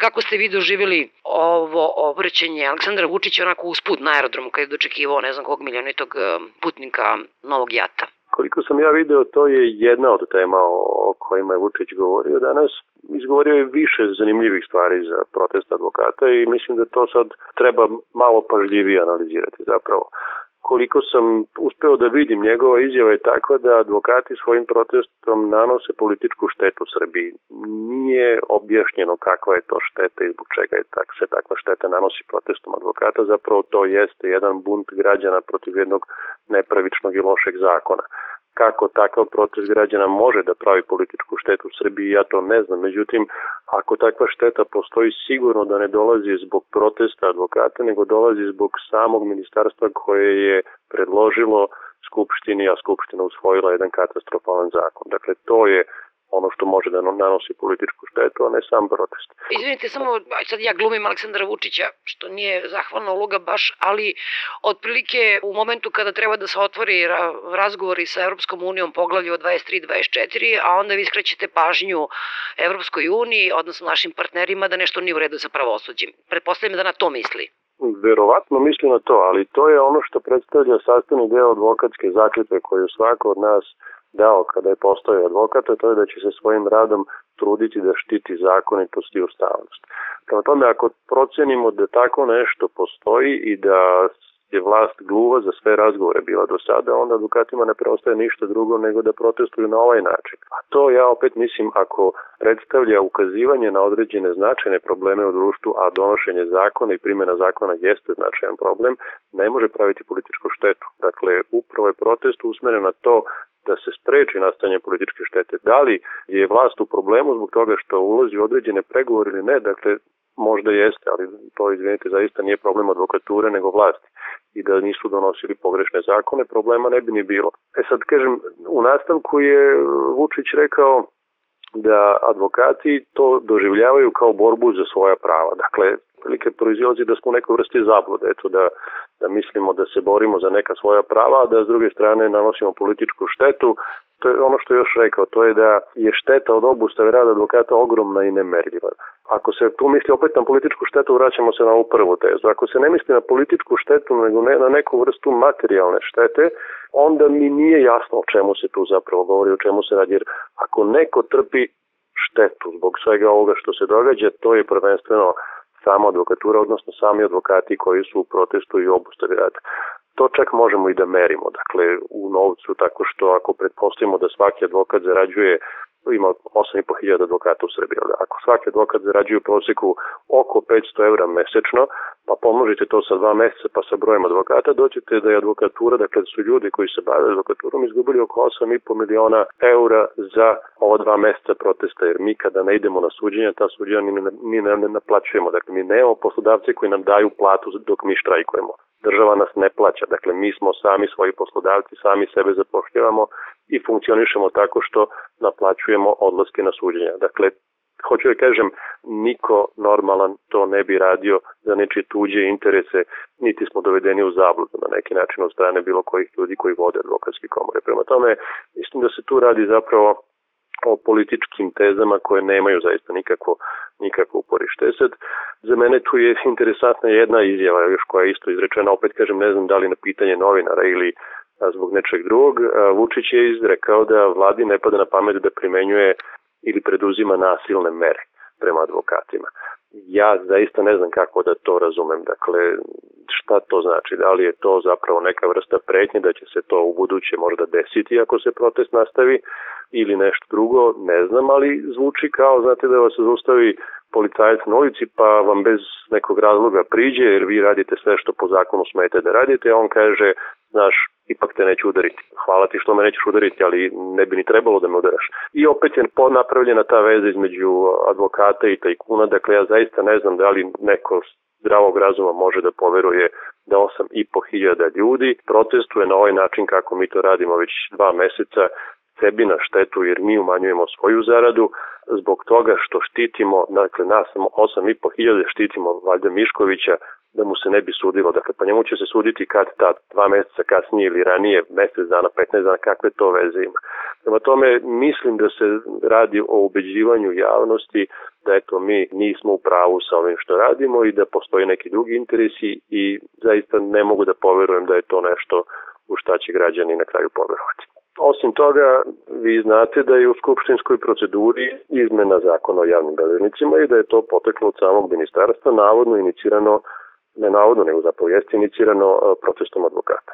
Kako ste vi doživjeli ovo obraćanje Aleksandra Vučića onako usput na aerodromu kada je dočekivao ne znam kog milionitog eh, putnika Novog Jata? Koliko sam ja video, to je jedna od tema o kojima je Vučić govorio danas. Izgovorio je više zanimljivih stvari za protest advokata i mislim da to sad treba malo pažljivije analizirati zapravo koliko sam uspeo da vidim, njegova izjava je takva da advokati svojim protestom nanose političku štetu Srbiji. Nije objašnjeno kakva je to šteta i zbog čega je tak, se takva šteta nanosi protestom advokata. Zapravo to jeste jedan bunt građana protiv jednog nepravičnog i lošeg zakona kako takav protest građana može da pravi političku štetu u Srbiji, ja to ne znam. Međutim, ako takva šteta postoji, sigurno da ne dolazi zbog protesta advokata, nego dolazi zbog samog ministarstva koje je predložilo Skupštini, a Skupština usvojila jedan katastrofalan zakon. Dakle, to je ono što može da nanosi političku štetu, a ne sam protest. Izvinite, samo sad ja glumim Aleksandra Vučića, što nije zahvalna uloga baš, ali otprilike u momentu kada treba da se otvori razgovori sa Evropskom unijom poglavlju 23-24, a onda vi skrećete pažnju Evropskoj uniji, odnosno našim partnerima, da nešto nije u redu sa pravosuđem. Pretpostavljam da na to misli. Verovatno misli na to, ali to je ono što predstavlja sastavni deo advokatske zakljetve koju svako od nas dao kada je postao advokat, to je da će se svojim radom truditi da štiti zakonitost i ustavnost. Prema tome, ako procenimo da tako nešto postoji i da je vlast gluva za sve razgovore bila do sada, onda advokatima ne preostaje ništa drugo nego da protestuju na ovaj način. A to ja opet mislim ako predstavlja ukazivanje na određene značajne probleme u društvu, a donošenje zakona i primjena zakona jeste značajan problem, ne može praviti političku štetu. Dakle, upravo je protest usmeren na to da se spreči nastanje političke štete. Da li je vlast u problemu zbog toga što ulazi u određene pregovore ili ne, dakle možda jeste, ali to izvinite zaista nije problem advokature nego vlasti i da nisu donosili pogrešne zakone, problema ne bi ni bilo. E sad kažem, u nastavku je Vučić rekao da advokati to doživljavaju kao borbu za svoja prava. Dakle, prilike proizilazi da smo u nekoj vrsti zablude, eto da, da mislimo da se borimo za neka svoja prava, a da s druge strane nanosimo političku štetu. To je ono što je još rekao, to je da je šteta od obustave rada advokata ogromna i nemerljiva. Ako se tu misli opet na političku štetu, vraćamo se na ovu prvu tezu. Ako se ne misli na političku štetu, nego ne, na neku vrstu materijalne štete, onda mi nije jasno o čemu se tu zapravo govori, o čemu se radi. Jer ako neko trpi štetu zbog svega ovoga što se događa, to je prvenstveno sama advokatura, odnosno sami advokati koji su u protestu i obustavi rada. To čak možemo i da merimo, dakle u novcu, tako što ako pretpostavimo da svaki advokat zarađuje ima 8.500 advokata u Srbiji. Ako svaki advokat zarađuje u proseku oko 500 evra mesečno, pa pomnožite to sa dva meseca pa sa brojem advokata, doćete da je advokatura, dakle da su ljudi koji se bave advokaturom izgubili oko 8,5 miliona eura za ova dva meseca protesta, jer mi kada ne idemo na suđenje, ta suđenja ni, ni ne, ne naplaćujemo. Dakle, mi nemamo poslodavce koji nam daju platu dok mi štrajkujemo država nas ne plaća. Dakle, mi smo sami svoji poslodavci, sami sebe zapošljavamo i funkcionišemo tako što naplaćujemo odlaske na suđenja. Dakle, hoću da kažem, niko normalan to ne bi radio za nečije tuđe interese, niti smo dovedeni u zabludu na neki način od strane bilo kojih ljudi koji vode advokatske komore. Prema tome, mislim da se tu radi zapravo o političkim tezama koje nemaju zaista nikako, nikako uporište. Sad, za mene tu je interesantna jedna izjava još koja je isto izrečena, opet kažem ne znam da li na pitanje novinara ili zbog nečeg drugog. Vučić je izrekao da vladi ne pada na pamet da primenjuje ili preduzima nasilne mere prema advokatima. Ja zaista ne znam kako da to razumem. Dakle, šta to znači? Da li je to zapravo neka vrsta pretnje da će se to u buduće možda desiti ako se protest nastavi ili nešto drugo, ne znam, ali zvuči kao, znate, da vas zaustavi policajac na ulici pa vam bez nekog razloga priđe jer vi radite sve što po zakonu smete da radite, a on kaže, znaš, ipak te neću udariti. Hvala ti što me nećeš udariti, ali ne bi ni trebalo da me udaraš. I opet je napravljena ta veza između advokata i tajkuna, dakle ja zaista ne znam da li neko zdravog razuma može da poveruje da 8.500 ljudi protestuje na ovaj način kako mi to radimo već dva meseca sebi na štetu jer mi umanjujemo svoju zaradu zbog toga što štitimo, dakle nas 8.500 štitimo valjda Miškovića da mu se ne bi sudilo. Dakle, pa njemu će se suditi kad ta dva meseca kasnije ili ranije, mesec dana, 15 dana, kakve to veze ima. Prema tome, mislim da se radi o ubeđivanju javnosti da eto mi nismo u pravu sa ovim što radimo i da postoji neki drugi interesi i zaista ne mogu da poverujem da je to nešto u šta će građani na kraju poverovati. Osim toga, vi znate da je u skupštinskoj proceduri izmena zakona o javnim beležnicima i da je to poteklo od samog ministarstva, navodno inicirano, ne navodno, nego zapravo jeste inicirano protestom advokata.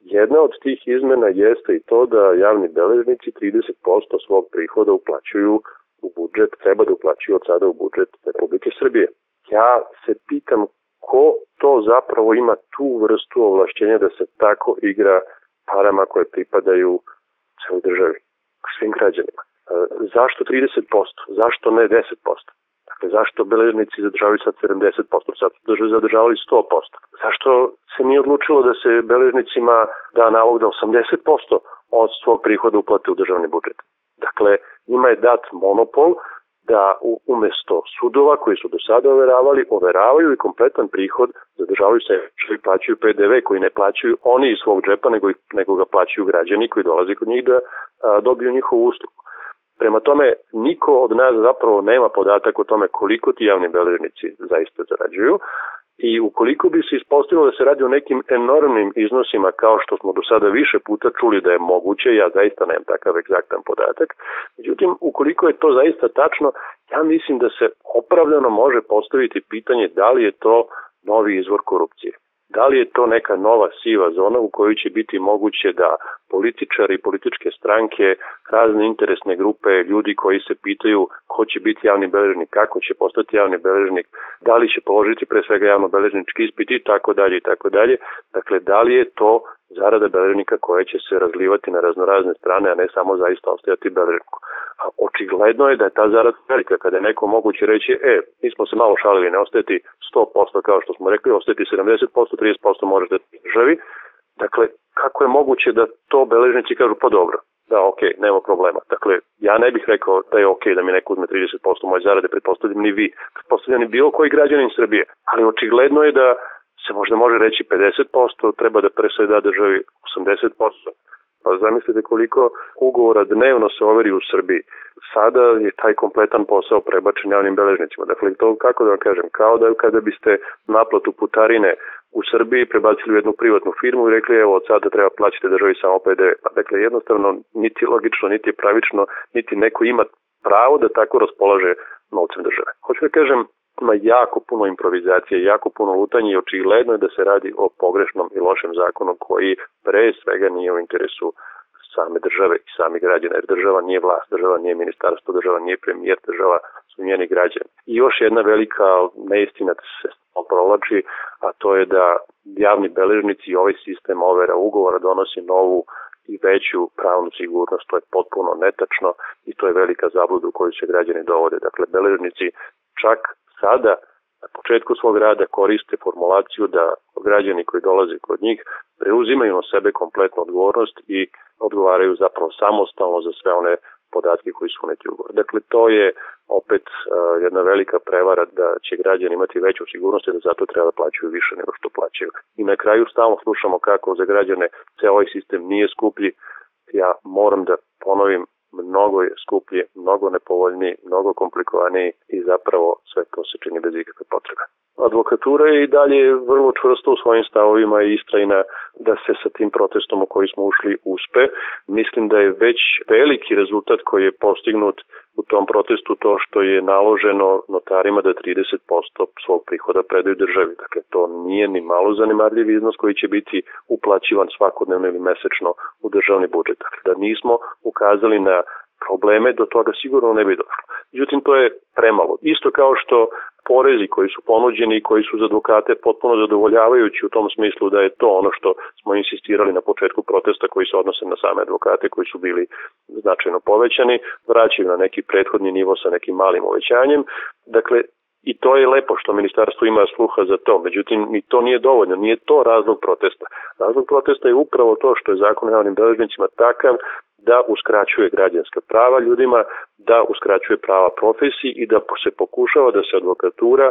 Jedna od tih izmena jeste i to da javni beležnici 30% svog prihoda uplaćuju u budžet, treba da uplaćuju od sada u budžet Republike Srbije. Ja se pitam ko to zapravo ima tu vrstu ovlašćenja da se tako igra parama koje pripadaju celoj državi, svim građanima. E, zašto 30%? Zašto ne 10%? Dakle, zašto beležnici zadržavaju sad 70%, sad zadržavali 100%? Zašto se nije odlučilo da se beležnicima da nalog da 80% od svog prihoda uplate u državni budžet? Dakle, njima je dat monopol da umesto sudova koji su do sada overavali, overavaju i kompletan prihod zadržavaju se što i plaćaju PDV koji ne plaćaju oni iz svog džepa nego, nego ga plaćaju građani koji dolaze kod njih da a, dobiju njihovu uslugu. Prema tome, niko od nas zapravo nema podatak o tome koliko ti javni beležnici zaista zarađuju, I ukoliko bi se ispostavilo da se radi o nekim enormnim iznosima kao što smo do sada više puta čuli da je moguće, ja zaista nemam takav egzaktan podatak, međutim ukoliko je to zaista tačno, ja mislim da se opravdano može postaviti pitanje da li je to novi izvor korupcije. Da li je to neka nova siva zona u kojoj će biti moguće da političari političke stranke, razne interesne grupe, ljudi koji se pitaju ko će biti javni beležnik, kako će postati javni beležnik, da li će položiti pre svega javno beležnički ispit i tako dalje i tako dalje. Dakle, da li je to zarada beležnika koja će se razlivati na raznorazne strane, a ne samo zaista ostajati beležniku. A očigledno je da je ta zarada velika, kada je neko moguće reći, e, mi smo se malo šalili, ne ostajati 100% kao što smo rekli, ostajati 70%, 30% možete da državi. Dakle, kako je moguće da to beležnici kažu, pa dobro, da, ok, nema problema. Dakle, ja ne bih rekao da je ok da mi neko uzme 30% moje zarade, pretpostavljam ni vi, pretpostavljam ni bilo koji građanin Srbije, ali očigledno je da se možda može reći 50%, treba da pre sve da državi 80%. Pa zamislite koliko ugovora dnevno se overi u Srbiji. Sada je taj kompletan posao prebačen javnim beležnicima. Dakle, to kako da vam kažem, kao da kada biste naplatu putarine u Srbiji prebacili u jednu privatnu firmu i rekli evo od sada treba plaćati državi samo PDV. Pa dakle, jednostavno niti logično, niti pravično, niti neko ima pravo da tako raspolaže novcem države. Hoću da kažem, ima jako puno improvizacije, jako puno lutanja i očigledno je da se radi o pogrešnom i lošem zakonu koji pre svega nije u interesu same države i sami građana, jer država nije vlast, država nije ministarstvo, država nije premijer, država su njeni građani. I još jedna velika neistina da se provlači, a to je da javni beležnici i ovaj sistem overa ugovora donosi novu i veću pravnu sigurnost, to je potpuno netačno i to je velika zabluda u koju se građani dovode. Dakle, beležnici čak sada na početku svog rada koriste formulaciju da građani koji dolaze kod njih preuzimaju na sebe kompletnu odgovornost i odgovaraju zapravo samostalno za sve one podatke koji su uneti ugovor. Dakle, to je opet uh, jedna velika prevara da će građani imati veću sigurnost i da zato treba da plaćaju više nego što plaćaju. I na kraju stalno slušamo kako za građane ceo ovaj sistem nije skuplji. Ja moram da ponovim mnogo je skuplji, mnogo nepovoljniji, mnogo komplikovaniji i zapravo sve to se čini bez ikakve potrebe. Advokatura je i dalje vrlo čvrsto u svojim stavovima i istrajna da se sa tim protestom u koji smo ušli uspe. Mislim da je već veliki rezultat koji je postignut u tom protestu to što je naloženo notarima da 30% svog prihoda predaju državi. Dakle, to nije ni malo zanimarljiv iznos koji će biti uplaćivan svakodnevno ili mesečno u državni budžet. Dakle, da nismo ukazali na probleme, do toga sigurno ne bi došlo. Međutim, to je premalo. Isto kao što porezi koji su ponuđeni i koji su za advokate potpuno zadovoljavajući u tom smislu da je to ono što smo insistirali na početku protesta koji se odnose na same advokate koji su bili značajno povećani, vraćaju na neki prethodni nivo sa nekim malim uvećanjem. Dakle, i to je lepo što ministarstvo ima sluha za to, međutim ni to nije dovoljno, nije to razlog protesta. Razlog protesta je upravo to što je zakon o javnim beležnicima takav da uskraćuje građanska prava ljudima, da uskraćuje prava profesiji i da se pokušava da se advokatura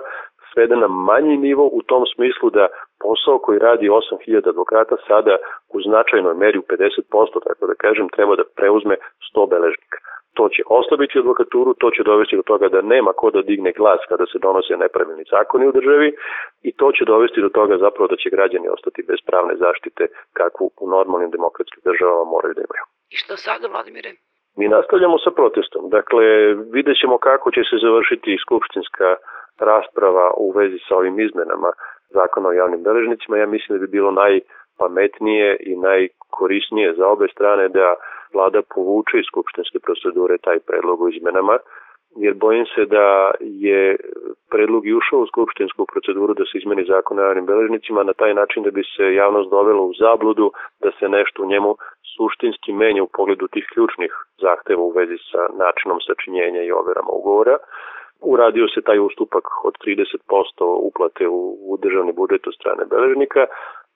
svede na manji nivo u tom smislu da posao koji radi 8000 advokata sada u značajnoj meri u 50%, tako da kažem, treba da preuzme 100 beležnika. To će oslabiti advokaturu, to će dovesti do toga da nema ko da digne glas kada se donose nepravilni zakoni u državi i to će dovesti do toga zapravo da će građani ostati bez pravne zaštite kakvu u normalnim demokratskim državama moraju da imaju. I šta sada, Vladimire? Mi nastavljamo sa protestom. Dakle, vidjet ćemo kako će se završiti skupštinska rasprava u vezi sa ovim izmenama zakona o javnim beležnicima. Ja mislim da bi bilo najpametnije i najkorisnije za obe strane da vlada povuče iz skupštinske procedure taj predlog o izmenama, jer bojim se da je predlog i ušao u skupštinsku proceduru da se izmeni zakon o javnim beležnicima na taj način da bi se javnost dovela u zabludu da se nešto u njemu suštinski menja u pogledu tih ključnih zahteva u vezi sa načinom sačinjenja i overama ugovora. Uradio se taj ustupak od 30% uplate u, u državni budžet od strane beležnika,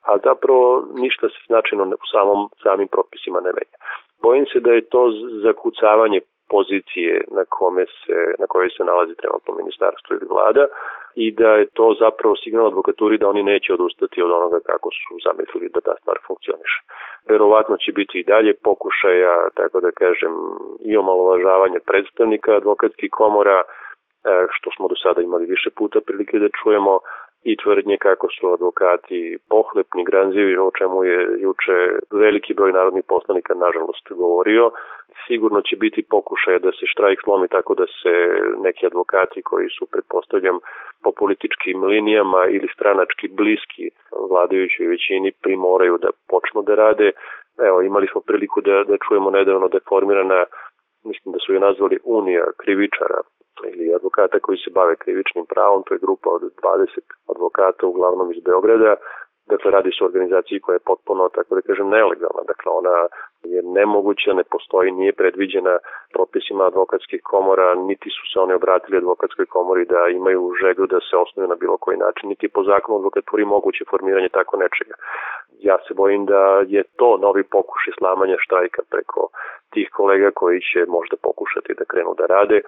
a zapravo ništa se značajno u samom, samim propisima ne menja. Bojim se da je to zakucavanje pozicije na kome se na kojoj se nalazi trenutno ministarstvo ili vlada i da je to zapravo signal advokaturi da oni neće odustati od onoga kako su zamislili da ta stvar funkcioniše. Verovatno će biti i dalje pokušaja, tako da kažem, i omalovažavanja predstavnika advokatskih komora, E, što smo do sada imali više puta prilike da čujemo i tvrdnje kako su advokati pohlepni, granzivi, o čemu je juče veliki broj narodnih poslanika nažalost govorio. Sigurno će biti pokušaj da se štrajk slomi tako da se neki advokati koji su, pretpostavljam, po političkim linijama ili stranački bliski vladajućoj većini primoraju da počnu da rade. Evo, imali smo priliku da, da čujemo nedavno da je formirana, mislim da su je nazvali Unija krivičara, ili advokata koji se bave krivičnim pravom, to je grupa od 20 advokata uglavnom iz Beograda, dakle radi se o organizaciji koja je potpuno, tako da kažem, nelegalna, dakle ona je nemoguća, ne postoji, nije predviđena propisima advokatskih komora, niti su se one obratili advokatskoj komori da imaju želju da se osnuju na bilo koji način, niti po zakonu advokaturi moguće formiranje tako nečega. Ja se bojim da je to novi pokušaj slamanja štrajka preko tih kolega koji će možda pokušati da krenu da rade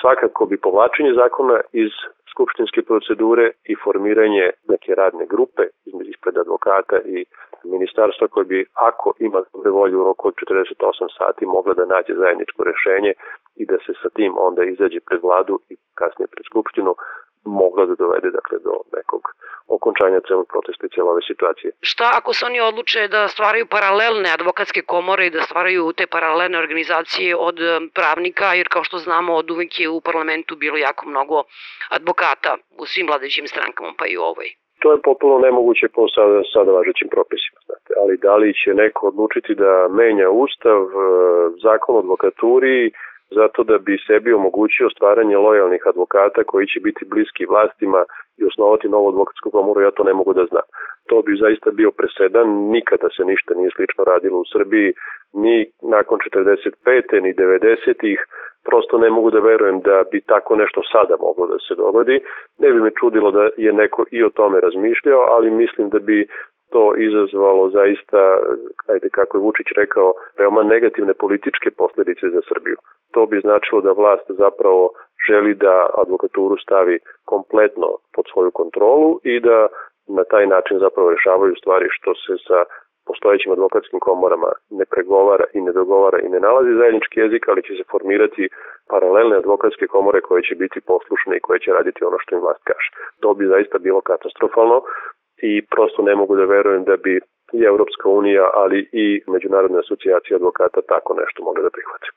svakako bi povlačenje zakona iz skupštinske procedure i formiranje neke radne grupe između ispred advokata i ministarstva koje bi, ako ima dobre volje u roku od 48 sati, mogla da nađe zajedničko rešenje i da se sa tim onda izađe pred vladu i kasnije pred skupštinu, mogla da dovede dakle, do nekog okončanja celog protesta i cijela ove situacije. Šta ako se oni odluče da stvaraju paralelne advokatske komore i da stvaraju te paralelne organizacije od pravnika, jer kao što znamo od uvek je u parlamentu bilo jako mnogo advokata u svim vladajućim strankama, pa i u ovoj. To je potpuno nemoguće po sada, sada važećim propisima, znate. Ali da li će neko odlučiti da menja ustav, e, zakon o advokaturi, zato da bi sebi omogućio stvaranje lojalnih advokata koji će biti bliski vlastima i osnovati novu advokatsku komoru, ja to ne mogu da znam. To bi zaista bio presedan, nikada se ništa nije slično radilo u Srbiji, ni nakon 45. ni 90-ih, prosto ne mogu da verujem da bi tako nešto sada moglo da se dogodi. Ne bi me čudilo da je neko i o tome razmišljao, ali mislim da bi to izazvalo zaista, ajde kako je Vučić rekao, veoma negativne političke posledice za Srbiju. To bi značilo da vlast zapravo želi da advokaturu stavi kompletno pod svoju kontrolu i da na taj način zapravo rešavaju stvari što se sa postojećim advokatskim komorama ne pregovara i ne dogovara i ne nalazi zajednički jezik, ali će se formirati paralelne advokatske komore koje će biti poslušne i koje će raditi ono što im vlast kaže. To bi zaista bilo katastrofalno i prosto ne mogu da verujem da bi i Evropska unija, ali i Međunarodna asocijacija advokata tako nešto mogla da prihvati.